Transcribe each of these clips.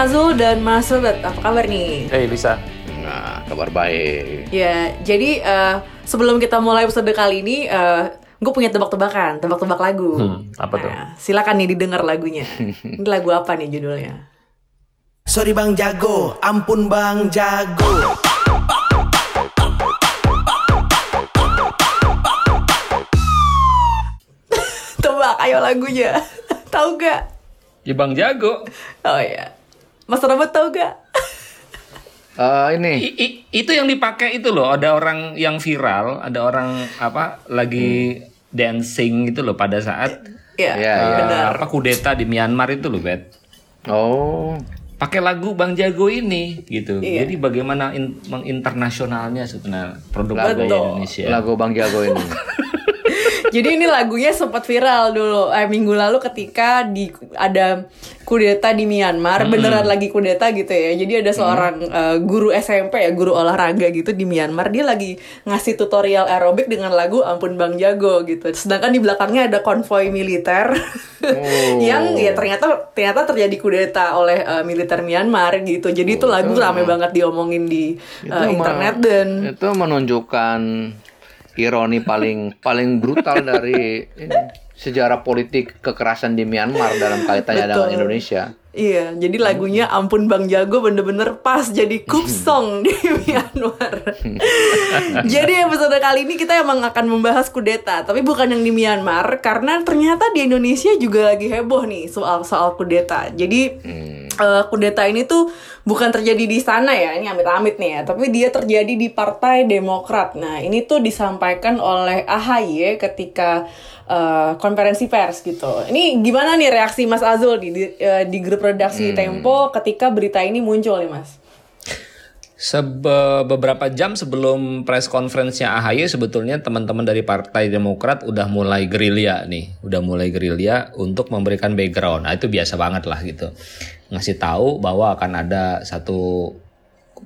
Azul dan Mas Robert, apa kabar nih? Hey Lisa. Nah, kabar baik. Ya, jadi eh, sebelum kita mulai episode kali ini, gue punya tebak-tebakan, tebak-tebak lagu. Hmm, apa tuh? Nah, silakan nih didengar lagunya. Ini lagu apa nih judulnya? Sorry Bang Jago, ampun Bang Jago. Tebak, ayo lagunya. tahu gak? Ya Bang Jago. Oh ya. Mas Robert tahu gak? Eh, ini I- i- itu yang dipakai itu loh. Ada orang yang viral, ada orang apa lagi dancing itu loh pada saat Iya, Iya, eh, iya. benar. apa kudeta di Myanmar itu loh, Bet. oh Pakai lagu Bang Jago ini gitu. Iya. Jadi bagaimana in- menginternasionalnya sebenarnya produk Lagu. budaya Indonesia. lagu Bang Jago ini. Jadi ini lagunya sempat viral dulu eh, minggu lalu ketika di ada kudeta di Myanmar, beneran lagi kudeta gitu ya. Jadi ada seorang eh, guru SMP ya, guru olahraga gitu di Myanmar, dia lagi ngasih tutorial aerobik dengan lagu Ampun Bang Jago gitu. Sedangkan di belakangnya ada konvoy militer Oh. yang ya ternyata ternyata terjadi kudeta oleh eh, militer Myanmar gitu. Jadi itu lagu rame banget diomongin di Itu internet dan itu menunjukkan ironi paling paling brutal dari ini, sejarah politik kekerasan di Myanmar dalam kaitannya dengan Betul. Indonesia. Iya, jadi lagunya Ampun Bang Jago bener-bener pas jadi kup song di Myanmar. jadi episode kali ini kita emang akan membahas kudeta, tapi bukan yang di Myanmar karena ternyata di Indonesia juga lagi heboh nih soal soal kudeta. Jadi eh, kudeta ini tuh bukan terjadi di sana ya, ini amit-amit nih ya, tapi dia terjadi di Partai Demokrat. Nah, ini tuh disampaikan oleh AHY ketika eh, konferensi pers gitu. Ini gimana nih reaksi Mas Azul di di, eh, di grup redaksi Tempo ketika berita ini muncul nih Mas? Sebe- beberapa jam sebelum press conference-nya AHY sebetulnya teman-teman dari Partai Demokrat udah mulai gerilya nih, udah mulai gerilya untuk memberikan background. Nah, itu biasa banget lah gitu. Ngasih tahu bahwa akan ada satu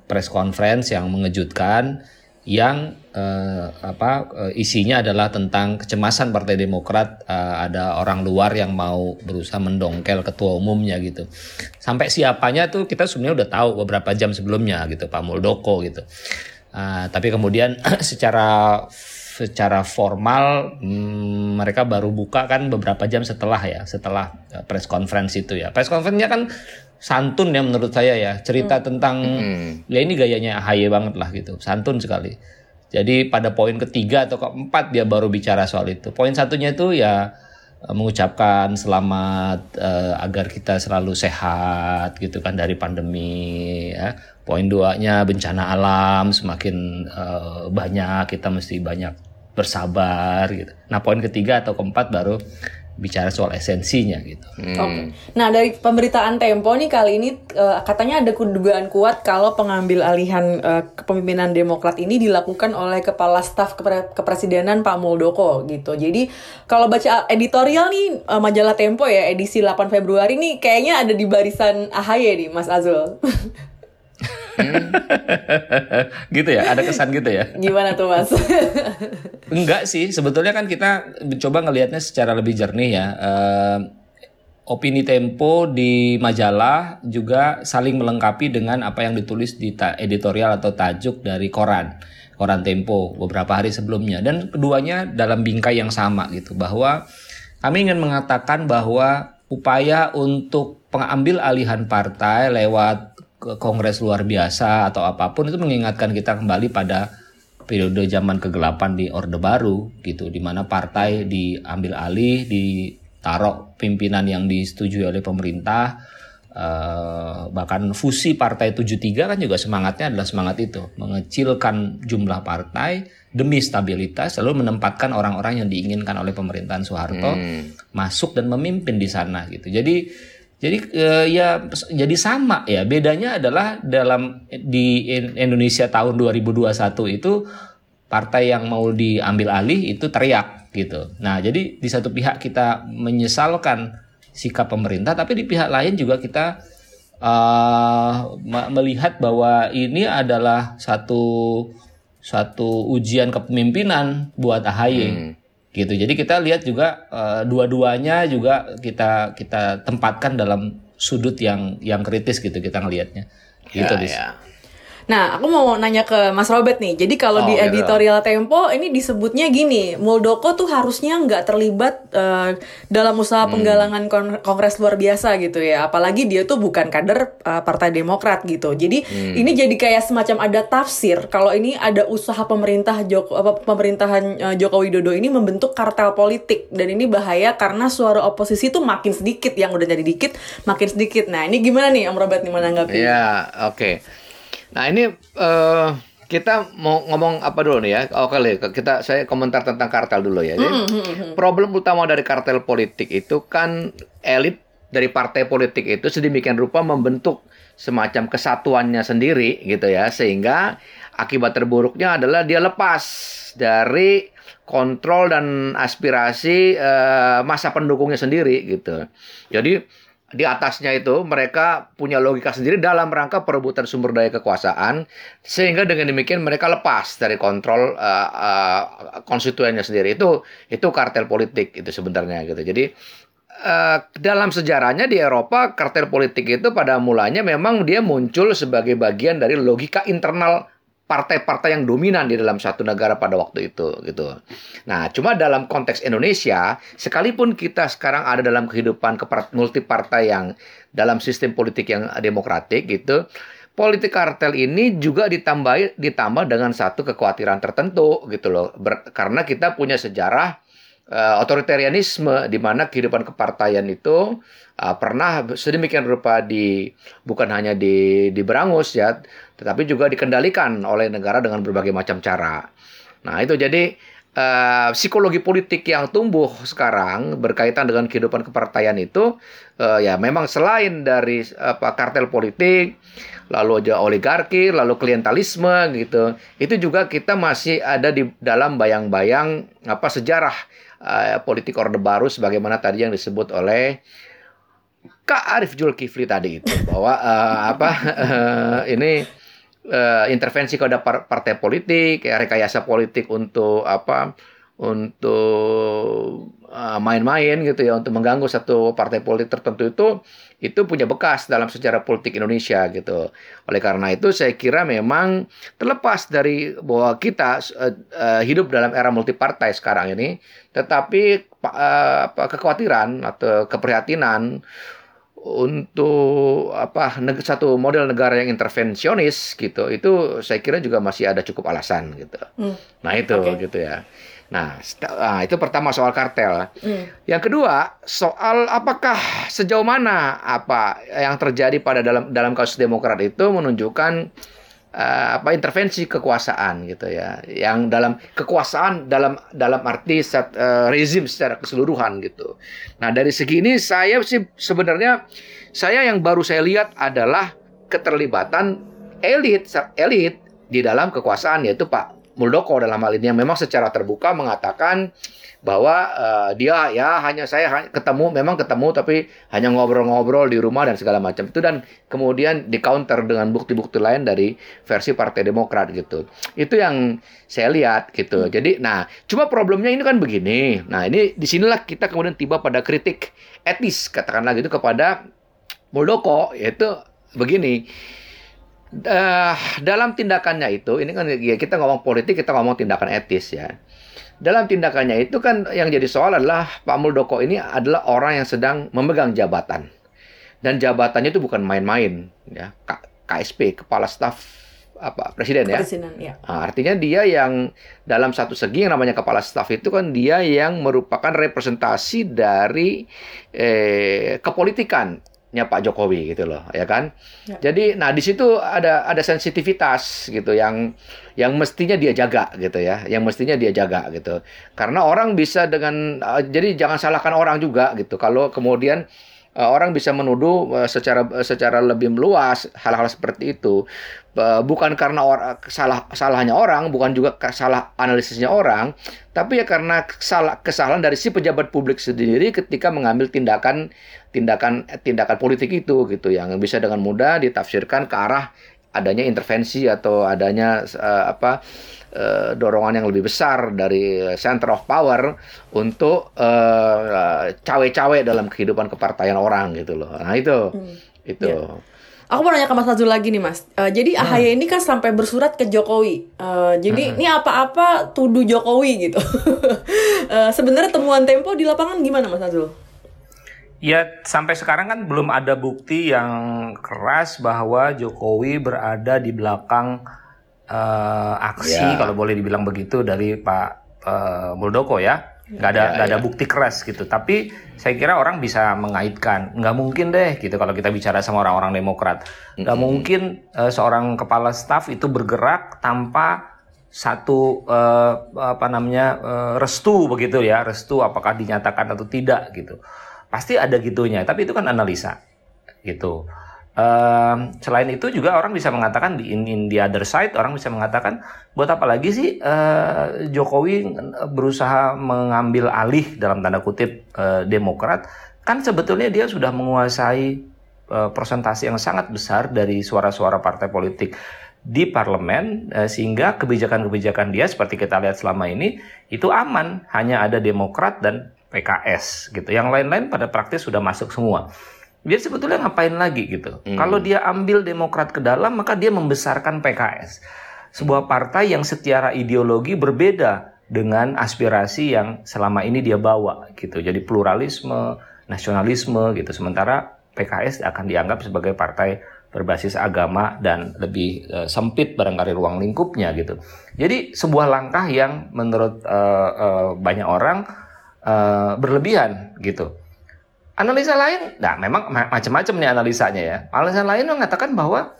press conference yang mengejutkan yang eh, apa eh, isinya adalah tentang kecemasan Partai Demokrat eh, ada orang luar yang mau berusaha mendongkel ketua umumnya gitu. Sampai siapanya tuh kita sebenarnya udah tahu beberapa jam sebelumnya gitu Pak Muldoko gitu. Ah, tapi kemudian secara secara formal hmm, mereka baru buka kan beberapa jam setelah ya setelah eh, press conference itu ya. Press conference-nya kan santun ya menurut saya ya cerita tentang ya ini gayanya AHY banget lah gitu santun sekali. Jadi pada poin ketiga atau keempat dia baru bicara soal itu. Poin satunya itu ya eh, mengucapkan selamat eh, agar kita selalu sehat gitu kan dari pandemi ya. Poin duanya bencana alam semakin eh, banyak kita mesti banyak bersabar gitu. Nah poin ketiga atau keempat baru bicara soal esensinya gitu Oke. Nah dari pemberitaan Tempo nih kali ini eh, katanya ada dugaan kuat kalau pengambil alihan eh, kepemimpinan Demokrat ini dilakukan oleh kepala staf kepre- kepresidenan Pak Muldoko gitu. Jadi kalau baca editorial nih eh, majalah Tempo ya edisi 8 Februari nih kayaknya ada di barisan AHY nih Mas Azul. gitu ya ada kesan gitu ya Gimana tuh Mas? Enggak sih, sebetulnya kan kita coba ngelihatnya secara lebih jernih ya. Eh, opini Tempo di majalah juga saling melengkapi dengan apa yang ditulis di ta- editorial atau tajuk dari koran, koran Tempo beberapa hari sebelumnya. Dan keduanya dalam bingkai yang sama gitu, bahwa kami ingin mengatakan bahwa upaya untuk pengambil alihan partai lewat kongres luar biasa atau apa pun itu mengingatkan kita kembali pada periode zaman kegelapan di Orde Baru gitu di mana partai diambil alih ditaruh pimpinan yang disetujui oleh pemerintah eh, bahkan fusi partai 73 kan juga semangatnya adalah semangat itu mengecilkan jumlah partai demi stabilitas lalu menempatkan orang-orang yang diinginkan oleh pemerintahan Soeharto masuk dan memimpin di sana gitu. Jadi jadi eh, ya jadi sama ya. Bedanya adalah dalam di In- Indonesia tahun 2021 itu partai yang mau diambil alih itu teriak gitu. Nah, jadi di satu pihak kita menyesalkan sikap pemerintah tapi di pihak lain juga kita me- melihat bahwa ini adalah satu satu ujian kepemimpinan buat AHY gitu. Jadi kita lihat juga eh, dua-duanya juga kita kita tempatkan dalam sudut yang yang kritis gitu kita ngelihatnya. Gitu, Ya, ya. Nah, aku mau nanya ke Mas Robert nih. Jadi kalau Oh, di gitu. editorial Tempo ini disebutnya gini, Muldoko tuh harusnya nggak terlibat eh, dalam usaha penggalangan kon- kongres luar biasa gitu ya. Apalagi dia tuh bukan kader eh, Partai Demokrat gitu. Jadi ini jadi kayak semacam ada tafsir kalau ini ada usaha pemerintah Joko apa pemerintahan eh, Joko Widodo ini membentuk kartel politik dan ini bahaya karena suara oposisi tuh makin sedikit yang udah jadi dikit makin sedikit. Nah, ini gimana nih Om Robert nih menanggapi? Iya, oke. Nah ini eh, kita mau ngomong apa dulu nih ya? Oke, Le, kita saya komentar tentang kartel dulu ya. Jadi, problem utama dari kartel politik itu kan elit dari partai politik itu sedemikian rupa membentuk semacam kesatuannya sendiri gitu ya, sehingga akibat terburuknya adalah dia lepas dari kontrol dan aspirasi eh, masa pendukungnya sendiri gitu. Jadi di atasnya itu mereka punya logika sendiri dalam rangka perebutan sumber daya kekuasaan sehingga dengan demikian mereka lepas dari kontrol uh, uh, konstituennya sendiri. Itu itu kartel politik itu sebenarnya gitu. Jadi uh, dalam sejarahnya di Eropa kartel politik itu pada mulanya memang dia muncul sebagai bagian dari logika internal partai-partai yang dominan di dalam satu negara pada waktu itu gitu. Nah, cuma dalam konteks Indonesia, sekalipun kita sekarang ada dalam kehidupan kepart- multipartai yang dalam sistem politik yang demokratik gitu, politik kartel ini juga ditambah ditambah dengan satu kekhawatiran tertentu gitu loh. Ber- karena kita punya sejarah eh, otoritarianisme di mana kehidupan kepartaian itu uh, pernah sedemikian rupa di bukan hanya di diberangus ya, tetapi juga dikendalikan oleh negara dengan berbagai macam cara. Nah, itu jadi eh, psikologi politik yang tumbuh sekarang berkaitan dengan kehidupan kepartaian itu eh, ya memang selain dari apa kartel politik lalu aja oligarki, lalu klientelisme gitu. Itu juga kita masih ada di dalam bayang-bayang apa sejarah eh, politik Orde Baru sebagaimana tadi yang disebut oleh Kak Arif Julkifli tadi itu bahwa eh, apa eh, ini eh, intervensi kepada par- partai politik, ya, rekayasa politik untuk apa untuk eh, main-main gitu ya untuk mengganggu satu partai politik tertentu itu itu punya bekas dalam sejarah politik Indonesia gitu. Oleh karena itu saya kira memang terlepas dari bahwa kita eh, eh, hidup dalam era multipartai sekarang ini, tetapi apa kekhawatiran atau keprihatinan untuk apa neg- satu model negara yang intervensionis gitu itu saya kira juga masih ada cukup alasan gitu. Hmm. Nah itu Oke. gitu ya. Nah, st- ah, itu pertama soal kartel. Hmm. Yang kedua, soal apakah sejauh mana apa yang terjadi pada dalam dalam kasus Demokrat itu menunjukkan eh, apa intervensi kekuasaan gitu ya. Yang dalam kekuasaan dalam dalam arti set, eh, rezim secara keseluruhan gitu. Nah, dari segi ini saya sih sebenarnya saya yang baru saya lihat adalah keterlibatan elit elit di dalam kekuasaan yaitu Pak Muldoko dalam hal ini yang memang secara terbuka mengatakan bahwa eh, dia ya hanya saya ketemu memang ketemu tapi hanya ngobrol-ngobrol di rumah dan segala macam itu. Dan kemudian di counter dengan bukti-bukti lain dari versi Partai Demokrat gitu. Itu yang saya lihat gitu. Jadi nah cuma problemnya ini kan begini. Nah ini di sinilah kita kemudian tiba pada kritik etis katakanlah gitu kepada Muldoko yaitu begini Eh, dalam tindakannya itu, ini kan ya kita ngomong politik, kita ngomong tindakan etis ya. Dalam tindakannya itu kan yang jadi soal adalah Pak Muldoko ini adalah orang yang sedang memegang jabatan. Dan jabatannya itu bukan main-main ya. K- KSP, Kepala Staf apa Presiden ya. Presiden, ya. Nah, artinya dia yang dalam satu segi yang namanya kepala staf itu kan dia yang merupakan representasi dari eh, kepolitikannya Pak Jokowi gitu loh, ya kan? Ya. Jadi, nah di situ ada ada sensitivitas gitu yang yang mestinya dia jaga gitu ya, yang mestinya dia jaga gitu. Karena orang bisa dengan eh, jadi jangan salahkan orang juga gitu. Kalau kemudian orang bisa menuduh eh, secara secara lebih meluas hal-hal seperti itu. Eh, bukan karena orang salah salahnya orang, bukan juga salah analisisnya orang, tapi ya karena salah kesalahan dari si pejabat publik sendiri ketika mengambil tindakan tindakan tindakan politik itu gitu. Yang bisa dengan mudah ditafsirkan ke arah adanya intervensi atau adanya uh, apa uh, dorongan yang lebih besar dari center of power untuk uh, cawe-cawe dalam kehidupan kepartaian orang gitu loh. Nah itu hmm. itu. Yeah. Aku mau nanya ke Mas Azul lagi nih Mas. Uh, jadi hmm. AHY ini kan sampai bersurat ke Jokowi. Uh, jadi hmm. ini apa-apa tuduh Jokowi gitu. uh, Sebenarnya temuan Tempo di lapangan gimana Mas Azul? Ya sampai sekarang kan belum ada bukti yang keras bahwa Jokowi berada di belakang uh, aksi yeah. kalau boleh dibilang begitu dari Pak uh, Muldoko ya. Nggak ada ya, nggak ya, ada bukti keras gitu. Tapi saya kira orang bisa mengaitkan. Nggak mungkin deh gitu kalau kita bicara sama orang-orang Demokrat. Nggak mm -hmm. mungkin uh, seorang kepala staf itu bergerak tanpa satu uh, apa namanya uh, restu begitu ya. Restu apakah dinyatakan atau tidak gitu. Pasti ada gitunya tapi itu kan analisa gitu Uh, selain itu juga orang bisa mengatakan di in, in the other side orang bisa mengatakan buat apa lagi sih uh, Jokowi berusaha mengambil alih dalam tanda kutip uh, Demokrat? Kan sebetulnya dia sudah menguasai uh, persentase yang sangat besar dari suara-suara partai politik di parlemen uh, sehingga kebijakan-kebijakan dia seperti kita lihat selama ini itu aman. Hanya ada Demokrat dan PKS gitu. Yang lain-lain pada praktis sudah masuk semua dia sebetulnya ngapain lagi gitu. Hmm. Kalau dia ambil Demokrat ke dalam, maka dia membesarkan PKS. Sebuah partai yang secara ideologi berbeda dengan aspirasi yang selama ini dia bawa gitu. Jadi pluralisme, nasionalisme gitu. Sementara PKS akan dianggap sebagai partai berbasis agama dan lebih uh, sempit barangkali ruang lingkupnya gitu. Jadi sebuah langkah yang menurut uh, uh, banyak orang uh, berlebihan gitu. Analisa lain, nah memang macam-macam nih analisanya ya. Analisa lain mengatakan bahwa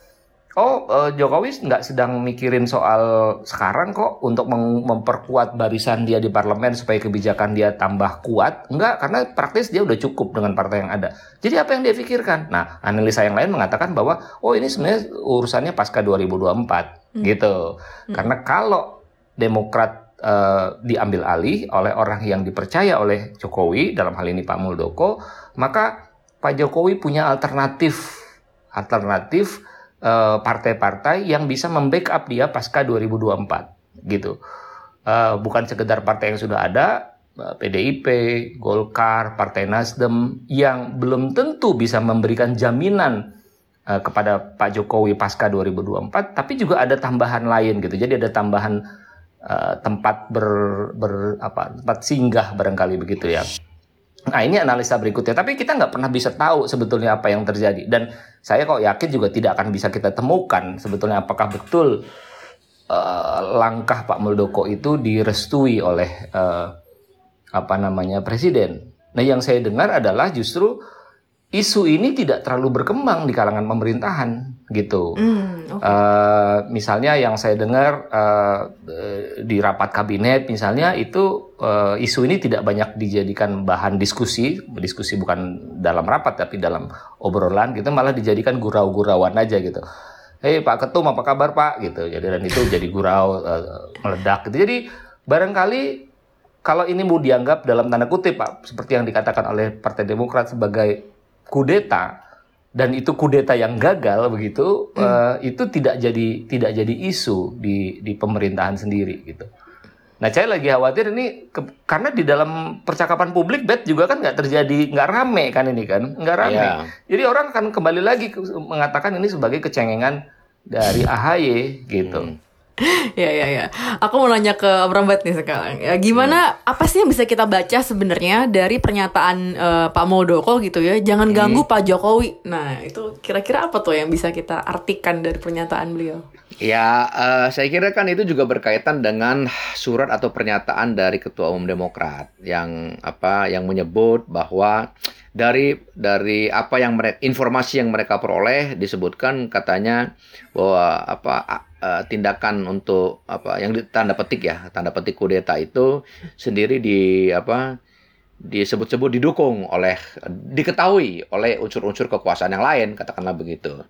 oh uh, Jokowi nggak sedang mikirin soal sekarang kok untuk memperkuat barisan dia di parlemen supaya kebijakan dia tambah kuat. Enggak, karena praktis dia udah cukup dengan partai yang ada. Jadi apa yang dia pikirkan? Nah, analisa yang lain mengatakan bahwa oh ini sebenarnya urusannya pasca 2024 hmm. gitu. Hmm. Karena kalau Demokrat uh, diambil alih oleh orang yang dipercaya oleh Jokowi dalam hal ini Pak Muldoko maka Pak Jokowi punya alternatif alternatif eh, partai-partai yang bisa membackup dia pasca 2024 gitu. Uh, bukan sekedar partai yang sudah ada, eh, PDIP, Golkar, Partai Nasdem yang belum tentu bisa memberikan jaminan uh, kepada Pak Jokowi pasca 2024, tapi juga ada tambahan lain gitu. Jadi ada tambahan uh, tempat ber, ber apa tempat singgah barangkali begitu ya. Nah ini analisa berikutnya, tapi kita nggak pernah bisa tahu sebetulnya apa yang terjadi. Dan saya kok yakin juga tidak akan bisa kita temukan sebetulnya apakah betul uh, langkah Pak Muldoko itu direstui oleh uh, apa namanya presiden. Nah yang saya dengar adalah justru isu ini tidak terlalu berkembang di kalangan pemerintahan gitu. Mm, okay. uh, eh, misalnya yang saya dengar uh, di rapat kabinet misalnya itu uh, isu ini tidak banyak dijadikan bahan diskusi, diskusi bukan dalam rapat tapi dalam obrolan gitu malah dijadikan gurau-gurauan aja gitu. Hei Pak Ketum apa kabar Pak gitu. Jadi dan itu jadi gurau uh, meledak gitu. Jadi barangkali kalau ini mau dianggap dalam tanda kutip Pak seperti yang dikatakan oleh Partai Demokrat sebagai kudeta dan itu kudeta yang gagal begitu hmm. uh, itu tidak jadi tidak jadi isu di di pemerintahan sendiri gitu. Nah saya lagi khawatir ini ke, karena di dalam percakapan publik bet juga kan nggak terjadi nggak rame kan ini kan nggak rame. Yeah. Jadi orang akan kembali lagi ke, mengatakan ini sebagai kecengengan dari AHY gitu. Hmm. ya ya ya. Aku mau nanya ke Bram nih sekarang. Ya, gimana hmm. apa sih yang bisa kita baca sebenarnya dari pernyataan uh, Pak Muldoko gitu ya? Jangan hmm. ganggu Pak Jokowi. Nah, itu kira-kira apa tuh yang bisa kita artikan dari pernyataan beliau? Ya, uh, saya kira kan itu juga berkaitan dengan surat atau pernyataan dari Ketua Umum Demokrat yang apa yang menyebut bahwa dari dari apa yang mereka informasi yang mereka peroleh disebutkan katanya bahwa apa uh, tindakan untuk apa yang tanda petik ya tanda petik kudeta itu sendiri di apa disebut-sebut didukung oleh diketahui oleh unsur-unsur kekuasaan yang lain katakanlah begitu.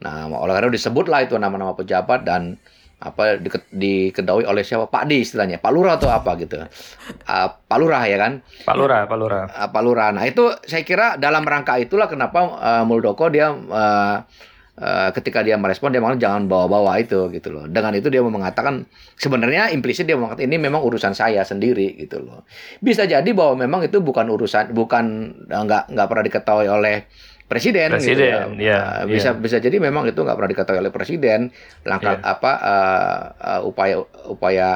Nah, oleh karena disebutlah itu nama-nama pejabat dan apa di, diketahui oleh siapa? Pak Di istilahnya. Pak Lurah atau apa gitu. Uh, Pak Lurah ya kan? Pak Lurah Pak Lurah. Uh, Pak Lurah. Nah itu saya kira dalam rangka itulah kenapa uh, Muldoko dia uh, eh, ketika dia merespon dia mengatakan jangan bawa-bawa itu gitu loh. Dengan itu dia mau mengatakan sebenarnya implisit dia mengatakan ini memang urusan saya sendiri gitu loh. Bisa jadi bahwa memang itu bukan urusan bukan nggak nggak pernah diketahui oleh presiden, gitu Presiden, ya, Eh, bisa ya. bisa jadi memang itu nggak pernah diketahui oleh presiden langkah Ya. apa eh, eh, upaya upaya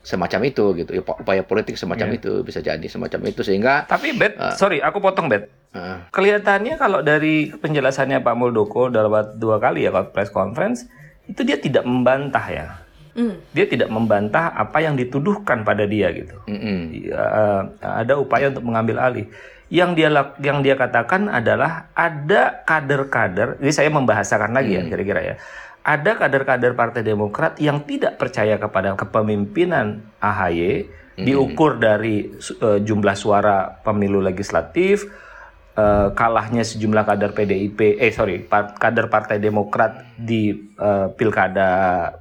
semacam itu gitu upa- upaya politik semacam Ya. itu bisa jadi semacam itu sehingga Tapi Bet, sorry, aku potong Bet. eh, Kelihatannya kalau dari penjelasannya Pak Muldoko dalam dua kali ya press conference itu dia tidak membantah ya. Hmm. Dia tidak membantah apa yang dituduhkan pada dia gitu. mm-mm. Ya, eh, ada upaya untuk mengambil alih. Yang dia yang dia katakan adalah ada kader-kader. Ini saya membahasakan lagi ya kira-kira ya. Ada kader-kader Partai Demokrat yang tidak percaya kepada kepemimpinan AHY diukur dari eh, jumlah suara pemilu legislatif, eh, kalahnya sejumlah kader PDIP, eh sorry, par- kader Partai Demokrat di eh, pilkada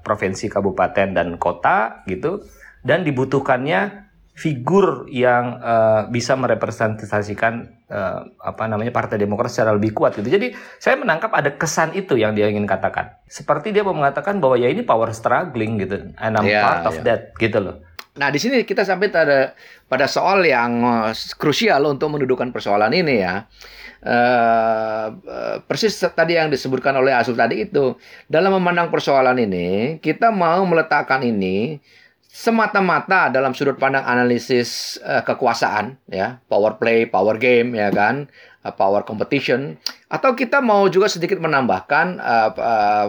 provinsi, kabupaten dan kota gitu, dan dibutuhkannya figur yang eh, bisa merepresentasikan eh, apa namanya Partai Demokrat secara lebih kuat gitu. Jadi saya menangkap ada kesan itu yang dia ingin katakan. Seperti dia mau mengatakan bahwa ya ini power struggling gitu, and I'm Ya, part of ya. that gitu loh. Nah, di sini kita sampai pada pada soal yang eh, krusial untuk mendudukan persoalan ini ya. Eh, persis tadi yang disebutkan oleh Asul tadi itu dalam memandang persoalan ini kita mau meletakkan ini semata-mata dalam sudut pandang analisis eh, kekuasaan ya. Power play power game ya kan? Eh, power competition. Atau kita mau juga sedikit menambahkan eh, eh,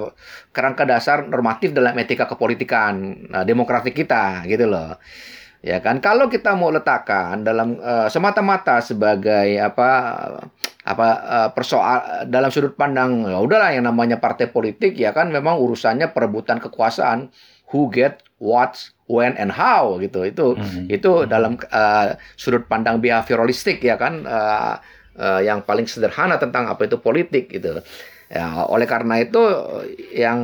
kerangka dasar normatif dalam etika kepolitikan eh, demokratik kita gitu loh. Ya kan? Kalau kita mau letakkan dalam eh, semata-mata sebagai apa apa eh, persoal dalam sudut pandang ya udahlah yang namanya partai politik ya kan? Memang urusannya perebutan kekuasaan. Who get what when and how gitu. Itu itu dalam eh, sudut pandang behavioralistik ya kan? Eh, eh, yang paling sederhana tentang apa itu politik gitu. Ya oleh karena itu yang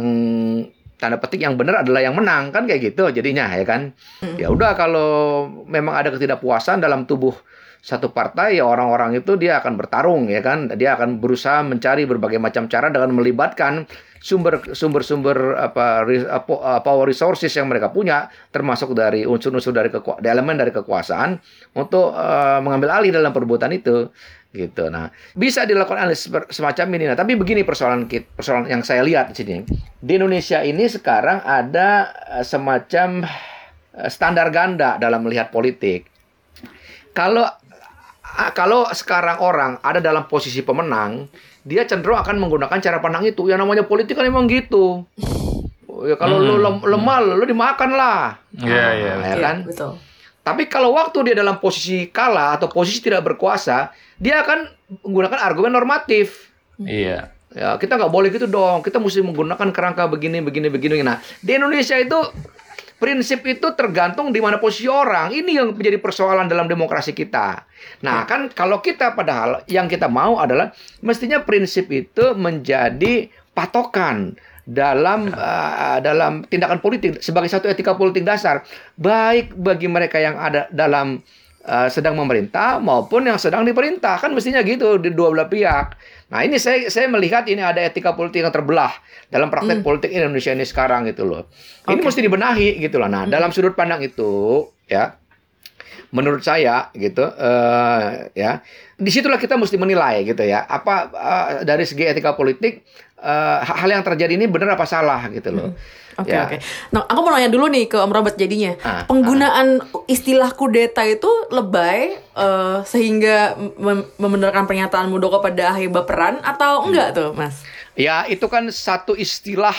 tanda petik yang benar adalah yang menang kan kayak gitu jadinya ya kan? Ya udah kalau memang ada ketidakpuasan dalam tubuh satu partai ya orang-orang itu dia akan bertarung ya kan? Dia akan berusaha mencari berbagai macam cara dengan melibatkan sumber sumber-sumber apa ri- apa, uh, power resources yang mereka punya termasuk dari unsur-unsur dari keku- elemen dari kekuasaan untuk uh, mengambil alih dalam perbuatan itu gitu. Nah bisa dilakukan analisis semacam ini. Nah tapi begini persoalan persoalan yang saya lihat di sini. Di Indonesia ini sekarang ada uh, semacam standar ganda dalam melihat politik. Kalau kalau sekarang orang ada dalam posisi pemenang, dia cenderung akan menggunakan cara pandang itu. Yang namanya politik kan emang gitu. Ya kalau lu lem- lemah, lu dimakan lah. Iya, iya. Nah, ya Iya, kan? betul. Tapi kalau waktu dia dalam posisi kalah atau posisi tidak berkuasa, dia akan menggunakan argumen normatif. Iya. Ya, kita nggak boleh gitu dong. Kita mesti menggunakan kerangka begini, begini, begini. Nah, di Indonesia itu prinsip itu tergantung di mana posisi orang. Ini yang menjadi persoalan dalam demokrasi kita. Nah, kan kalau kita padahal yang kita mau adalah mestinya prinsip itu menjadi patokan dalam uh, dalam tindakan politik sebagai satu etika politik dasar baik bagi mereka yang ada dalam uh, sedang memerintah maupun yang sedang diperintah kan mestinya gitu di dua belah pihak. Nah ini saya saya melihat ini ada etika politik yang terbelah dalam praktek politik Indonesia ini sekarang gitu loh. Ini mesti dibenahi gitu loh. Nah dalam sudut pandang itu ya menurut saya gitu eh ya di situlah kita mesti menilai gitu ya apa eh, dari segi etika politik eh, hal yang terjadi ini benar apa salah gitu loh. Oke Ya. oke. Nah, aku mau nanya dulu nih ke Om Robert jadinya. Ah, Penggunaan istilah kudeta itu lebay eh, sehingga mem- membenarkan pernyataan Muldoko pada akhir baperan atau enggak tuh, Mas? Ya, itu kan satu istilah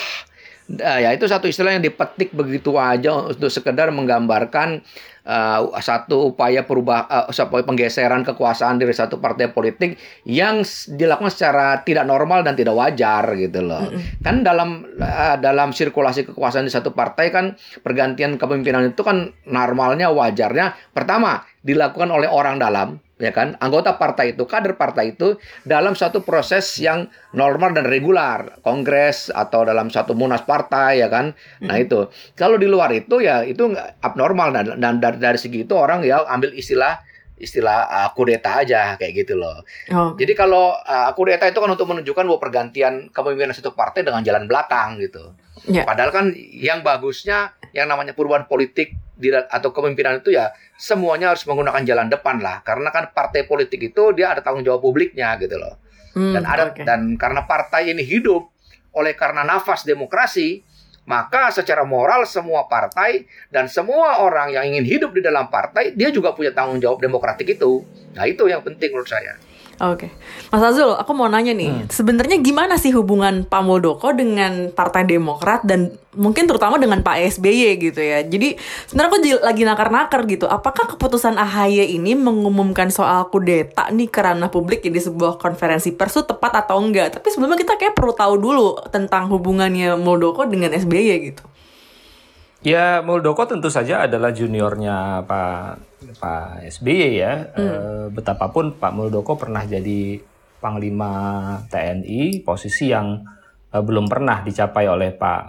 eh, ya itu satu istilah yang dipetik begitu aja untuk sekedar menggambarkan eh, satu upaya perubah upaya penggeseran kekuasaan dari satu partai politik yang dilakukan secara tidak normal dan tidak wajar gitu loh. Kan dalam eh, dalam sirkulasi kekuasaan di satu partai kan pergantian kepemimpinan itu kan normalnya wajarnya pertama dilakukan oleh orang dalam ya kan anggota partai itu kader partai itu dalam satu proses yang normal dan regular kongres atau dalam satu munas partai ya kan nah itu kalau di luar itu ya itu abnormal dan, dan dari, dari segi itu orang ya ambil istilah istilah uh, kudeta aja kayak gitu loh. Oh. Jadi kalau uh, kudeta itu kan untuk menunjukkan bahwa pergantian kepemimpinan satu partai dengan jalan belakang gitu. Ya. Padahal kan yang bagusnya yang namanya perubahan politik di, atau kepemimpinan itu ya semuanya harus menggunakan jalan depan lah karena kan partai politik itu dia ada tanggung jawab publiknya gitu loh. Hmm, dan ada oke. dan karena partai ini hidup oleh karena nafas demokrasi maka secara moral semua partai dan semua orang yang ingin hidup di dalam partai dia juga punya tanggung jawab demokratik itu nah itu yang penting menurut saya Oke, Mas Azul, aku mau nanya nih, Hmm. sebenarnya gimana sih hubungan Pak Muldoko dengan Partai Demokrat dan mungkin terutama dengan Pak SBY gitu ya? Jadi sebenarnya aku lagi nakar-nakar gitu, apakah keputusan AHY ini mengumumkan soal kudeta nih ke ranah publik di sebuah konferensi pers itu tepat atau enggak? Tapi sebelumnya kita kayak perlu tahu dulu tentang hubungannya Muldoko dengan SBY gitu. Ya Muldoko tentu saja adalah juniornya Pak Pak SBY ya. Eh, betapapun Pak Muldoko pernah jadi Panglima TNI, posisi yang eh, belum pernah dicapai oleh Pak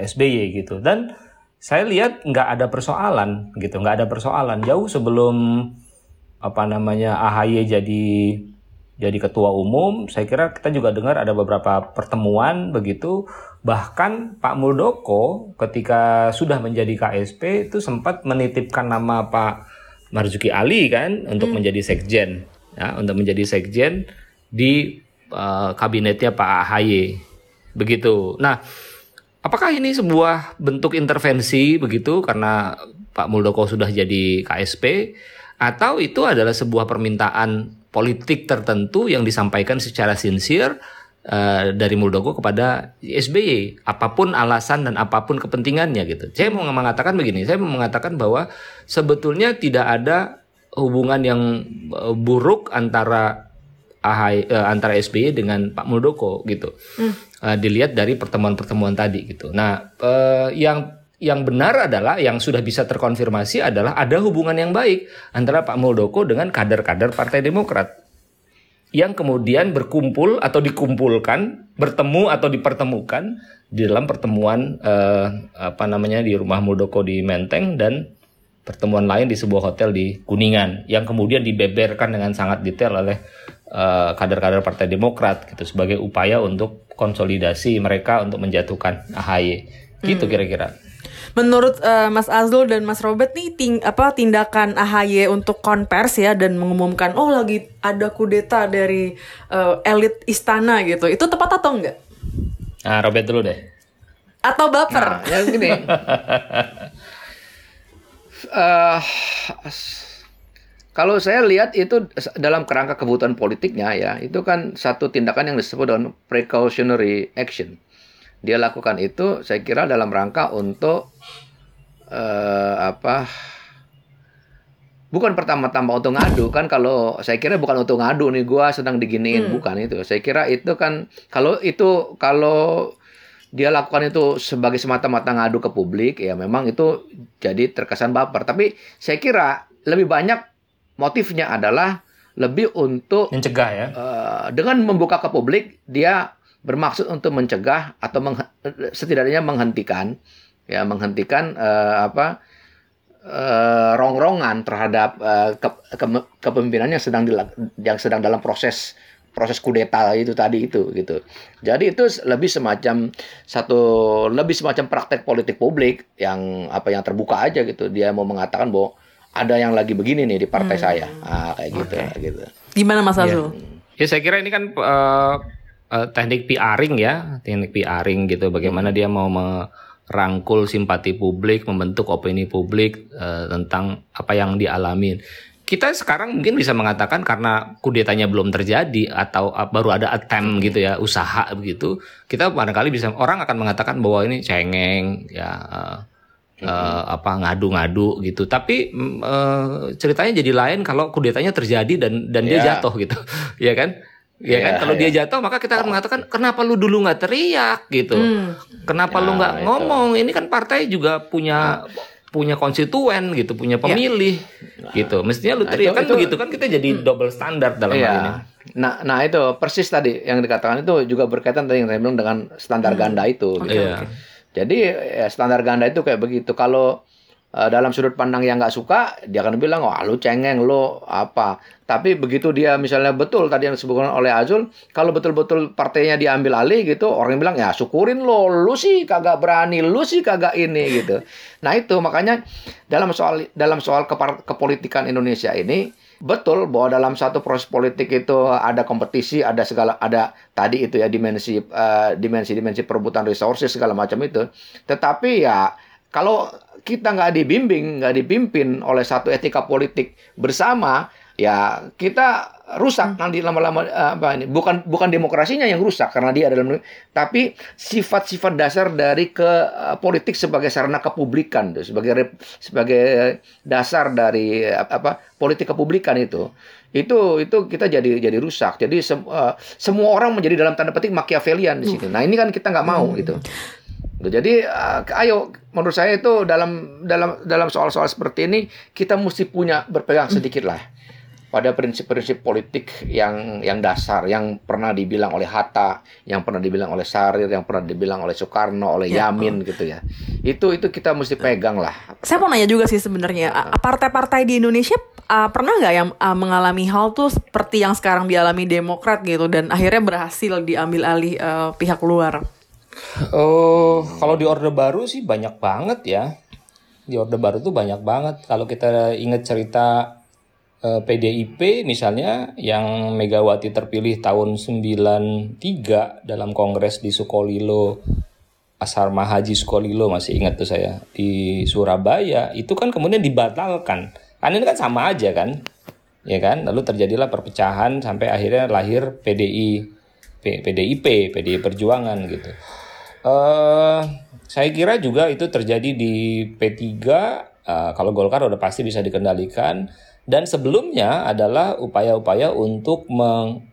eh, SBY gitu. Dan saya lihat nggak ada persoalan gitu, nggak ada persoalan jauh sebelum apa namanya AHY jadi jadi ketua umum, saya kira kita juga dengar ada beberapa pertemuan begitu. Bahkan Pak Muldoko ketika sudah menjadi KSP itu sempat menitipkan nama Pak Marzuki Ali kan untuk menjadi sekjen, ya, untuk menjadi sekjen di eh, kabinetnya Pak AHY. Begitu. Nah, apakah ini sebuah bentuk intervensi begitu karena Pak Muldoko sudah jadi KSP atau itu adalah sebuah permintaan politik tertentu yang disampaikan secara sincere eh, dari Muldoko kepada SBY apa pun alasan dan apa pun kepentingannya gitu. Saya mau mengatakan begini, saya mau mengatakan bahwa sebetulnya tidak ada hubungan yang eh, buruk antara AHY, eh, antara SBY dengan Pak Muldoko gitu. Eh, dilihat dari pertemuan-pertemuan tadi gitu. Nah, eh, yang yang benar adalah yang sudah bisa terkonfirmasi adalah ada hubungan yang baik antara Pak Muldoko dengan kader-kader Partai Demokrat yang kemudian berkumpul atau dikumpulkan, bertemu atau dipertemukan di dalam pertemuan eh, apa namanya di rumah Muldoko di Menteng dan pertemuan lain di sebuah hotel di Kuningan yang kemudian dibeberkan dengan sangat detail oleh eh, kader-kader Partai Demokrat gitu sebagai upaya untuk konsolidasi mereka untuk menjatuhkan AHY gitu kira-kira. Menurut eh, Mas Azul dan Mas Robert nih ting apa tindakan AHY untuk konvers ya dan mengumumkan oh lagi ada kudeta dari eh, elit istana gitu. Itu tepat atau enggak? Nah, Robert dulu deh. Atau baper? Nah, yang gini. Eh, kalau saya lihat itu dalam kerangka kebutuhan politiknya ya, itu kan satu tindakan yang disebut dengan precautionary action. Dia lakukan itu saya kira dalam rangka untuk eh, apa? Bukan pertama-tama untuk ngadu kan kalau saya kira bukan untuk ngadu nih gua sedang diginiin bukan itu. Saya kira itu kan kalau itu kalau dia lakukan itu sebagai semata-mata ngadu ke publik ya memang itu jadi terkesan baper tapi saya kira lebih banyak motifnya adalah lebih untuk Mencegah ya. eh, dengan membuka ke publik dia bermaksud untuk mencegah atau menghe- setidaknya menghentikan ya menghentikan eh, apa eh, rongrongan terhadap eh, ke- ke- kepemimpinannya sedang dila- yang sedang dalam proses proses kudeta itu tadi itu gitu. Jadi itu lebih semacam satu lebih semacam praktek politik publik yang apa yang terbuka aja gitu. Dia mau mengatakan bahwa ada yang lagi begini nih di partai saya. Ah kayak gitu gitu. Gimana Mas Azul? Ya saya kira ini kan eh, eh, teknik PRing ya, teknik PRing gitu. Bagaimana dia mau merangkul simpati publik, membentuk opini publik eh, tentang apa yang dialamin. Kita sekarang mungkin bisa mengatakan karena kudetanya belum terjadi atau eh, baru ada attempt gitu ya, usaha begitu. Kita barangkali bisa orang akan mengatakan bahwa ini cengeng ya. eh, eh, apa ngadu-ngadu gitu tapi eh, ceritanya jadi lain kalau kudetanya terjadi dan dan dia Ya. jatuh gitu ya kan ya kan Ya, kalau dia ya. jatuh maka kita akan mengatakan kenapa lu dulu nggak teriak gitu kenapa lu Ya, nggak itu. ngomong ini kan partai juga punya punya konstituen gitu punya pemilih gitu mestinya lu Nah, teriak itu- kan itu- begitu kan kita jadi double standar dalam hal ini Iya. Nah, nah itu persis tadi yang dikatakan itu juga berkaitan tadi yang saya bilang dengan standar ganda itu. gitu. Iya. Jadi ya, standar ganda itu kayak begitu. Kalau eh, dalam sudut pandang yang nggak suka, dia akan bilang, oh lu cengeng, lu apa. Tapi begitu dia misalnya betul tadi yang disebutkan oleh Azul, kalau betul-betul partainya diambil alih gitu, orang bilang ya syukurin lo, lu sih kagak berani, lu sih kagak ini gitu. Nah itu makanya dalam soal dalam soal kepolitikan Indonesia ini betul bahwa dalam satu proses politik itu ada kompetisi, ada segala ada tadi itu ya dimensi eh, dimensi-dimensi perebutan resources segala macam itu. Tetapi ya kalau kita nggak dibimbing, nggak dipimpin oleh satu etika politik bersama, ya kita rusak nanti lama-lama eh, apa ini bukan bukan demokrasinya yang rusak karena dia dalam tapi sifat-sifat dasar dari ke eh, politik sebagai sarana kepublikan tuh sebagai sebagai dasar dari eh, apa politik kepublikan itu. Itu itu kita jadi jadi rusak. Jadi sem- eh, semua orang menjadi dalam tanda petik Machiavellian di sini nah ini kan kita nggak mau gitu jadi eh, ayo menurut saya itu dalam dalam dalam soal-soal seperti ini kita mesti punya berpegang sedikit lah pada prinsip-prinsip politik yang yang dasar yang pernah dibilang oleh Hatta, yang pernah dibilang oleh Sarir, yang pernah dibilang oleh Soekarno, oleh Ya, Yamin gitu ya. Itu itu kita mesti pegang lah. Saya mau nanya juga sih sebenarnya a- partai-partai di Indonesia uh, pernah nggak yang uh, mengalami hal tuh seperti yang sekarang dialami Demokrat gitu dan akhirnya berhasil diambil alih uh, pihak luar. Oh, kalau di Orde Baru sih banyak banget ya. Di Orde Baru tuh banyak banget. Kalau kita ingat cerita eh, PDIP misalnya yang Megawati terpilih tahun 93 dalam kongres di Sukolilo Asrama Haji Sukolilo masih ingat tuh saya di Surabaya itu kan kemudian dibatalkan. Kan ini kan sama aja kan. Ya kan? Lalu terjadilah perpecahan sampai akhirnya lahir PDI PDIP, PDI Perjuangan gitu. Eh saya kira juga itu terjadi di P3 eh, kalau Golkar udah pasti bisa dikendalikan dan sebelumnya adalah upaya-upaya untuk meng,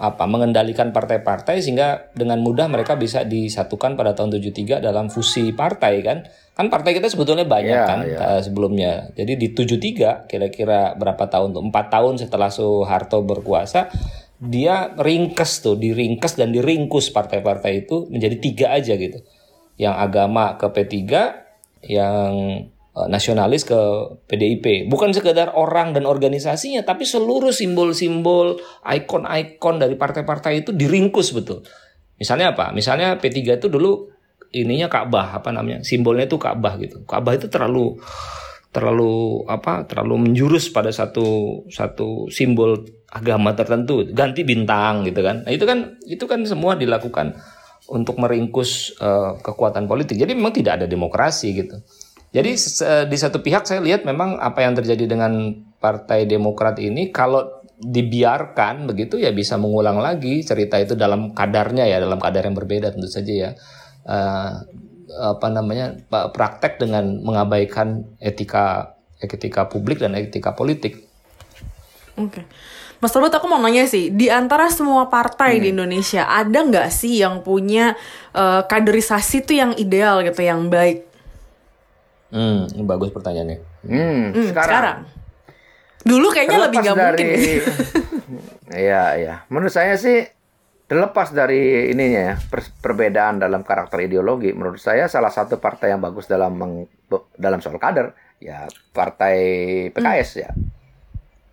apa mengendalikan partai-partai sehingga dengan mudah mereka bisa disatukan pada tahun 73 dalam fusi partai kan. Kan partai kita sebetulnya banyak Iya, kan iya. eh, sebelumnya. Jadi di 73 kira-kira berapa tahun tuh? 4 tahun setelah Soeharto berkuasa dia ringkes tuh, diringkes dan diringkus partai-partai itu menjadi tiga aja gitu. Yang agama ke P3, yang eh, nasionalis ke PDIP. Bukan sekedar orang dan organisasinya, tapi seluruh simbol-simbol, ikon-ikon dari partai-partai itu diringkus betul. Misalnya apa? Misalnya P3 itu dulu ininya Ka'bah apa namanya? Simbolnya itu Ka'bah gitu. Ka'bah itu terlalu terlalu apa? Terlalu menjurus pada satu satu simbol agama tertentu. Ganti bintang gitu kan. Nah, itu kan itu kan semua dilakukan untuk meringkus eh, kekuatan politik. Jadi memang tidak ada demokrasi gitu. Jadi di satu pihak saya lihat memang apa yang terjadi dengan Partai Demokrat ini kalau dibiarkan begitu ya bisa mengulang lagi cerita itu dalam kadarnya ya dalam kadar yang berbeda tentu saja ya Eh, apa namanya praktek dengan mengabaikan etika etika publik dan etika politik. Oke. Mas Robert aku mau nanya sih, di antara semua partai di Indonesia ada nggak sih yang punya eh, kaderisasi tuh yang ideal gitu, yang baik? Hmm, bagus pertanyaannya. Hmm, Hmm, sekarang, Dulu kayaknya lebih terlepas nggak mungkin. dari Iya, iya. Menurut saya sih terlepas dari ininya ya, per- perbedaan dalam karakter ideologi, menurut saya salah satu partai yang bagus dalam meng- dalam soal kader ya partai PKS ya.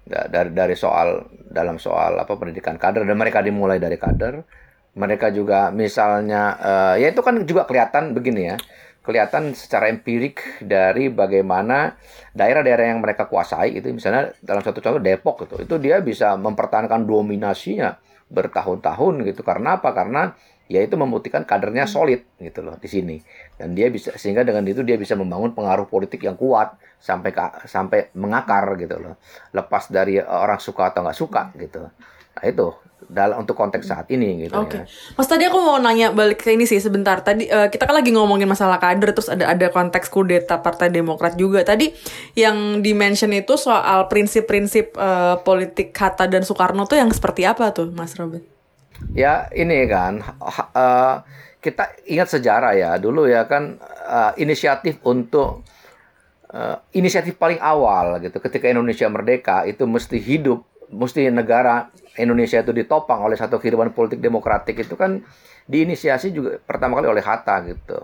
Da- Dari dari soal dalam soal apa pendidikan kader dan mereka dimulai dari kader. Mereka juga misalnya eh, ya itu kan juga kelihatan begini ya. Kelihatan secara empirik dari bagaimana daerah-daerah yang mereka kuasai itu misalnya dalam satu contoh Depok gitu. Itu dia bisa mempertahankan dominasinya bertahun-tahun gitu. Karena apa? Karena ya itu membuktikan kadernya solid gitu loh di sini. Dan dia bisa sehingga dengan itu dia bisa membangun pengaruh politik yang kuat sampai ka- sampai mengakar gitu loh. Lepas dari orang suka atau nggak suka gitu. Nah itu dalam untuk konteks saat ini gitu Oke, ya. Mas tadi aku mau nanya balik ke ini sih sebentar. Tadi eh, kita kan lagi ngomongin masalah kader, terus ada ada konteks kudeta Partai Demokrat juga. Tadi yang dimention itu soal prinsip-prinsip eh, politik Hatta dan Soekarno tuh yang seperti apa tuh, Mas Robert? Ya ini kan eh, kita ingat sejarah ya dulu ya kan eh, inisiatif untuk eh, inisiatif paling awal gitu ketika Indonesia merdeka itu mesti hidup mesti negara Indonesia itu ditopang oleh satu kehidupan politik demokratik itu kan diinisiasi juga pertama kali oleh Hatta gitu.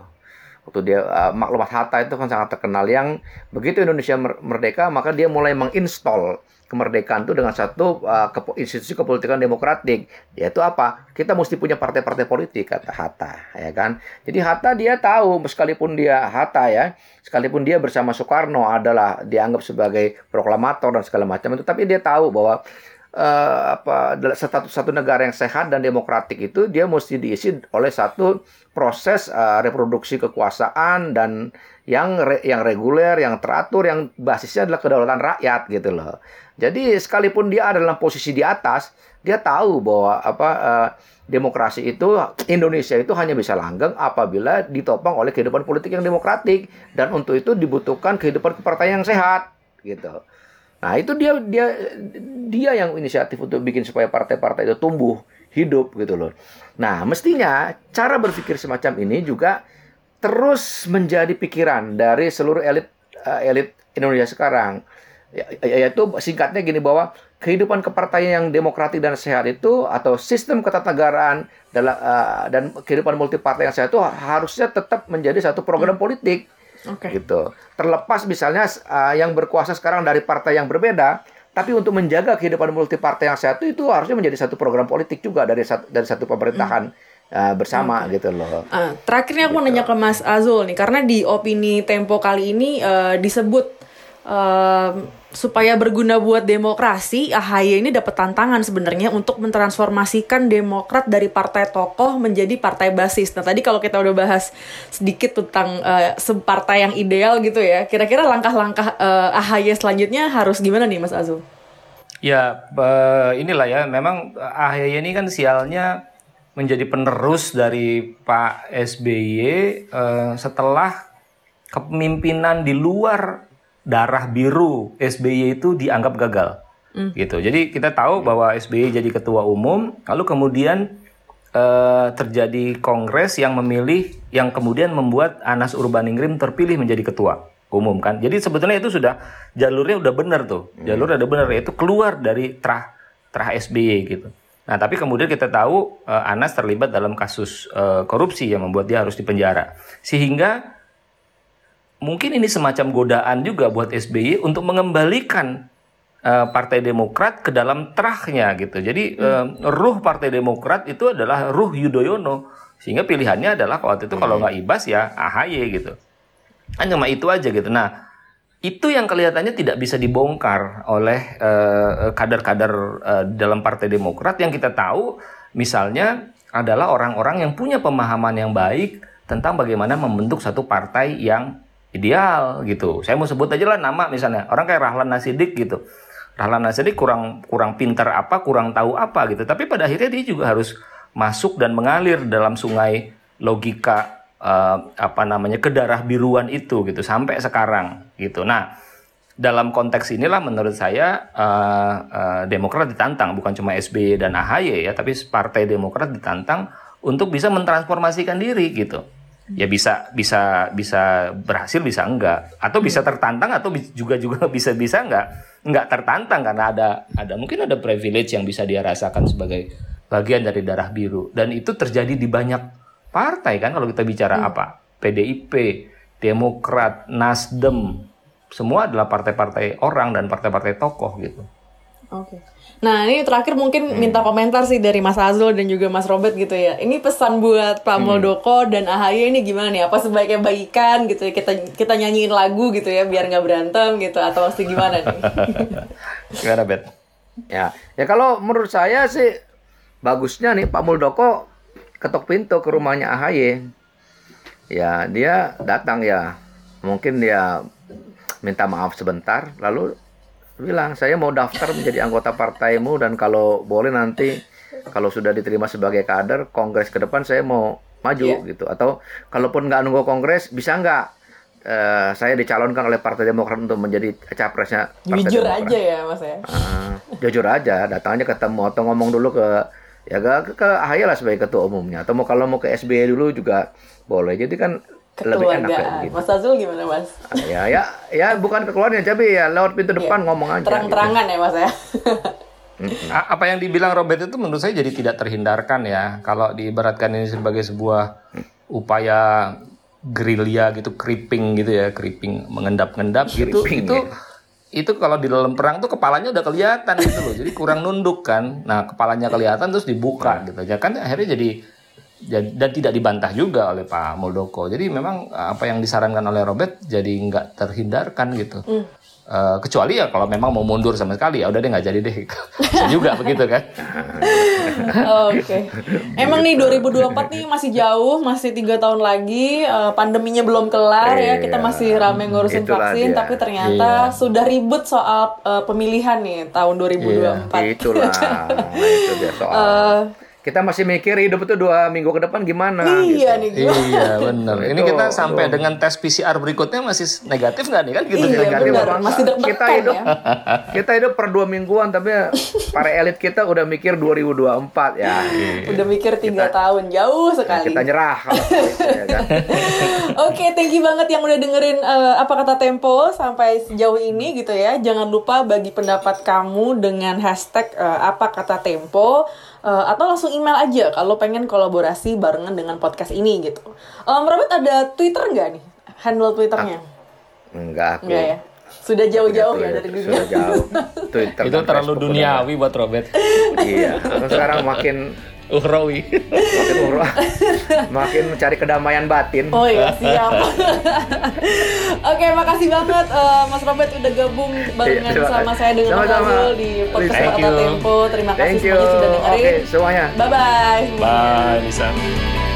Waktu dia uh, maklumat Hatta itu kan sangat terkenal. Yang begitu Indonesia mer- merdeka maka dia mulai menginstall kemerdekaan itu dengan satu uh, institusi kepolitikan demokratik. Yaitu apa? Kita mesti punya partai-partai politik kata Hatta ya kan? Jadi Hatta dia tahu sekalipun dia Hatta ya sekalipun dia bersama Soekarno adalah dianggap sebagai proklamator dan segala macam itu tapi dia tahu bahwa eh, apa satu satu negara yang sehat dan demokratik itu dia mesti diisi oleh satu proses eh, reproduksi kekuasaan dan yang re- yang reguler, yang teratur, yang basisnya adalah kedaulatan rakyat gitu loh. Jadi sekalipun dia ada dalam posisi di atas, dia tahu bahwa apa eh, demokrasi itu Indonesia itu hanya bisa langgeng apabila ditopang oleh kehidupan politik yang demokratik dan untuk itu dibutuhkan kehidupan kepartaian yang sehat gitu. Nah, itu dia dia dia yang inisiatif untuk bikin supaya partai-partai itu tumbuh, hidup gitu loh. Nah, mestinya cara berpikir semacam ini juga terus menjadi pikiran dari seluruh elit eh, elit Indonesia sekarang. Ya- Yaitu singkatnya gini bahwa kehidupan kepartaian yang demokratik dan sehat itu atau sistem ketatanegaraan dalam eh, dan kehidupan multipartai yang sehat itu harusnya tetap menjadi satu program politik Oke. gitu. Terlepas misalnya uh, yang berkuasa sekarang dari partai yang berbeda, tapi untuk menjaga kehidupan multipartai yang sehat itu, harusnya menjadi satu program politik juga dari satu dari satu pemerintahan uh, bersama gitu loh. Ah, terakhirnya aku mau nanya ke Mas Azul nih, karena di opini Tempo kali ini eh, disebut em, supaya berguna buat demokrasi, AHY ini dapat tantangan sebenarnya untuk mentransformasikan Demokrat dari partai tokoh menjadi partai basis. Nah tadi kalau kita udah bahas sedikit tentang eh, partai yang ideal gitu ya, kira-kira langkah-langkah eh, AHY selanjutnya harus gimana nih Mas Azul? Ya, eh, inilah ya. Memang AHY ini kan sialnya menjadi penerus dari Pak SBY eh, setelah kepemimpinan di luar darah biru SBY itu dianggap gagal. Gitu. Jadi kita tahu bahwa SBY jadi ketua umum, lalu kemudian eh, terjadi kongres yang memilih yang kemudian membuat Anas Urbaningrum terpilih menjadi ketua umum kan. Jadi sebetulnya itu sudah jalurnya udah benar tuh. Jalurnya udah benar yaitu keluar dari trah trah SBY gitu. Nah, tapi kemudian kita tahu eh, Anas terlibat dalam kasus eh, korupsi yang membuat dia harus dipenjara. Sehingga mungkin ini semacam godaan juga buat SBY untuk mengembalikan eh, Partai Demokrat ke dalam terahnya gitu. Jadi eh, ruh Partai Demokrat itu adalah ruh Yudhoyono. Sehingga pilihannya adalah waktu itu kalau nggak Ibas ya AHY gitu. Kan cuma itu aja gitu. Nah, itu yang kelihatannya tidak bisa dibongkar oleh eh, kader-kader eh, dalam Partai Demokrat yang kita tahu misalnya adalah orang-orang yang punya pemahaman yang baik tentang bagaimana membentuk satu partai yang ideal gitu. Saya mau sebut aja lah nama misalnya orang kayak Rahlan Nasidik gitu. Rahlan Nasidik kurang kurang pintar apa, kurang tahu apa gitu. Tapi pada akhirnya dia juga harus masuk dan mengalir dalam sungai logika eh, apa namanya kedarah biruan itu gitu sampai sekarang gitu. Nah, dalam konteks inilah menurut saya eh, eh, Demokrat ditantang bukan cuma SBY dan AHY ya, tapi Partai Demokrat ditantang untuk bisa mentransformasikan diri gitu. Ya bisa bisa bisa berhasil bisa enggak. Atau bisa tertantang atau juga juga bisa bisa enggak. Enggak tertantang karena ada ada mungkin ada privilege yang bisa dia rasakan sebagai bagian dari darah biru. Dan itu terjadi di banyak partai kan kalau kita bicara apa? PDIP, Demokrat, Nasdem. Semua adalah partai-partai orang dan partai-partai tokoh gitu. Oke. Nah ini terakhir mungkin minta komentar sih dari Mas Azul dan juga Mas Robert gitu ya. Ini pesan buat Pak Muldoko dan AHY ini gimana nih? Apa sebaiknya baikan gitu ya? Kita kita nyanyiin lagu gitu ya biar nggak berantem gitu atau mesti gimana nih? Gimana Bet? Ya, ya kalau menurut saya sih bagusnya nih Pak Muldoko ketok pintu ke rumahnya AHY. Ya, dia datang ya. Mungkin dia minta maaf sebentar lalu bilang saya mau daftar menjadi anggota partaimu dan kalau boleh nanti kalau sudah diterima sebagai kader kongres ke depan saya mau maju Iya. gitu atau kalaupun nggak nunggu kongres bisa nggak eh, saya dicalonkan oleh Partai Demokrat untuk menjadi capresnya Partai Jujur Demokrat. aja ya Mas ya. Ah, jujur aja, datang aja ketemu atau ngomong dulu ke ya ke, ke AHY lah sebagai ketua umumnya atau mau kalau mau ke SBY dulu juga boleh. Jadi kan lebih enak kayak Kekeluargaan. begitu. Mas Azul gimana Mas? Ah, Ya ya ya bukan kekeluargaan tapi ya lewat pintu depan ngomong aja. gitu. Terang-terangan ya Mas ya. Apa yang dibilang Robert itu menurut saya jadi tidak terhindarkan ya. Kalau diibaratkan ini sebagai sebuah upaya gerilya gitu, creeping gitu ya, creeping mengendap-endap gitu. Creeping, itu ya. itu kalau di dalam perang tuh kepalanya udah kelihatan gitu loh. Jadi kurang nunduk kan. Nah, kepalanya kelihatan terus dibuka gitu. Ya kan akhirnya jadi dan tidak dibantah juga oleh Pak Muldoko. Jadi memang apa yang disarankan oleh Robert jadi nggak terhindarkan gitu. Eh, kecuali ya kalau memang mau mundur sama sekali ya udah deh nggak jadi deh. Bisa juga begitu kan. Oke. Emang nih 2024 nih masih jauh, masih tiga tahun lagi. eh, pandeminya belum kelar ya. Kita Iya. masih rame ngurusin Itulah vaksin, dia. tapi ternyata sudah ribut soal eh, pemilihan nih tahun 2024. Itulah, itu dia soal. Kita masih mikir hidup itu dua minggu ke depan gimana. Iya gitu. nih gue. iya benar. Ini kita sampai dengan tes PCR berikutnya masih negatif nggak nih kan gitu Iya? Negatif benar. bangsa. Masih deg-degan kita hidup, ya. kita hidup per dua mingguan, tapi para elit kita udah mikir 2024 ya. Udah mikir tiga tahun jauh sekali. Kita nyerah kalau itu, ya kan. Oke, thank you banget yang udah dengerin eh, apa kata Tempo sampai sejauh ini gitu ya. Jangan lupa bagi pendapat kamu dengan hashtag eh, apa kata Tempo eh, atau langsung email aja kalau pengen kolaborasi barengan dengan podcast ini gitu. Om Robert ada Twitter nggak nih? Handle Twitternya? Enggak aku. Enggak ya. Sudah jauh-jauh ya dari dunia. Sudah jauh. Twitter Itu dan terlalu duniawi buat Robert. Iya. Aku sekarang makin Uhrawi. makin umroh, makin mencari kedamaian batin. Oh iya, siap. Oke, makasih banget eh, Mas Robert udah gabung barengan Iya, terima sama kasih. saya dengan Mas. Azul di podcast Thank Kata. Tempo. Terima kasih Thank you. semuanya sudah dengerin. Oke, semuanya. Bye bye. Bye, bisa.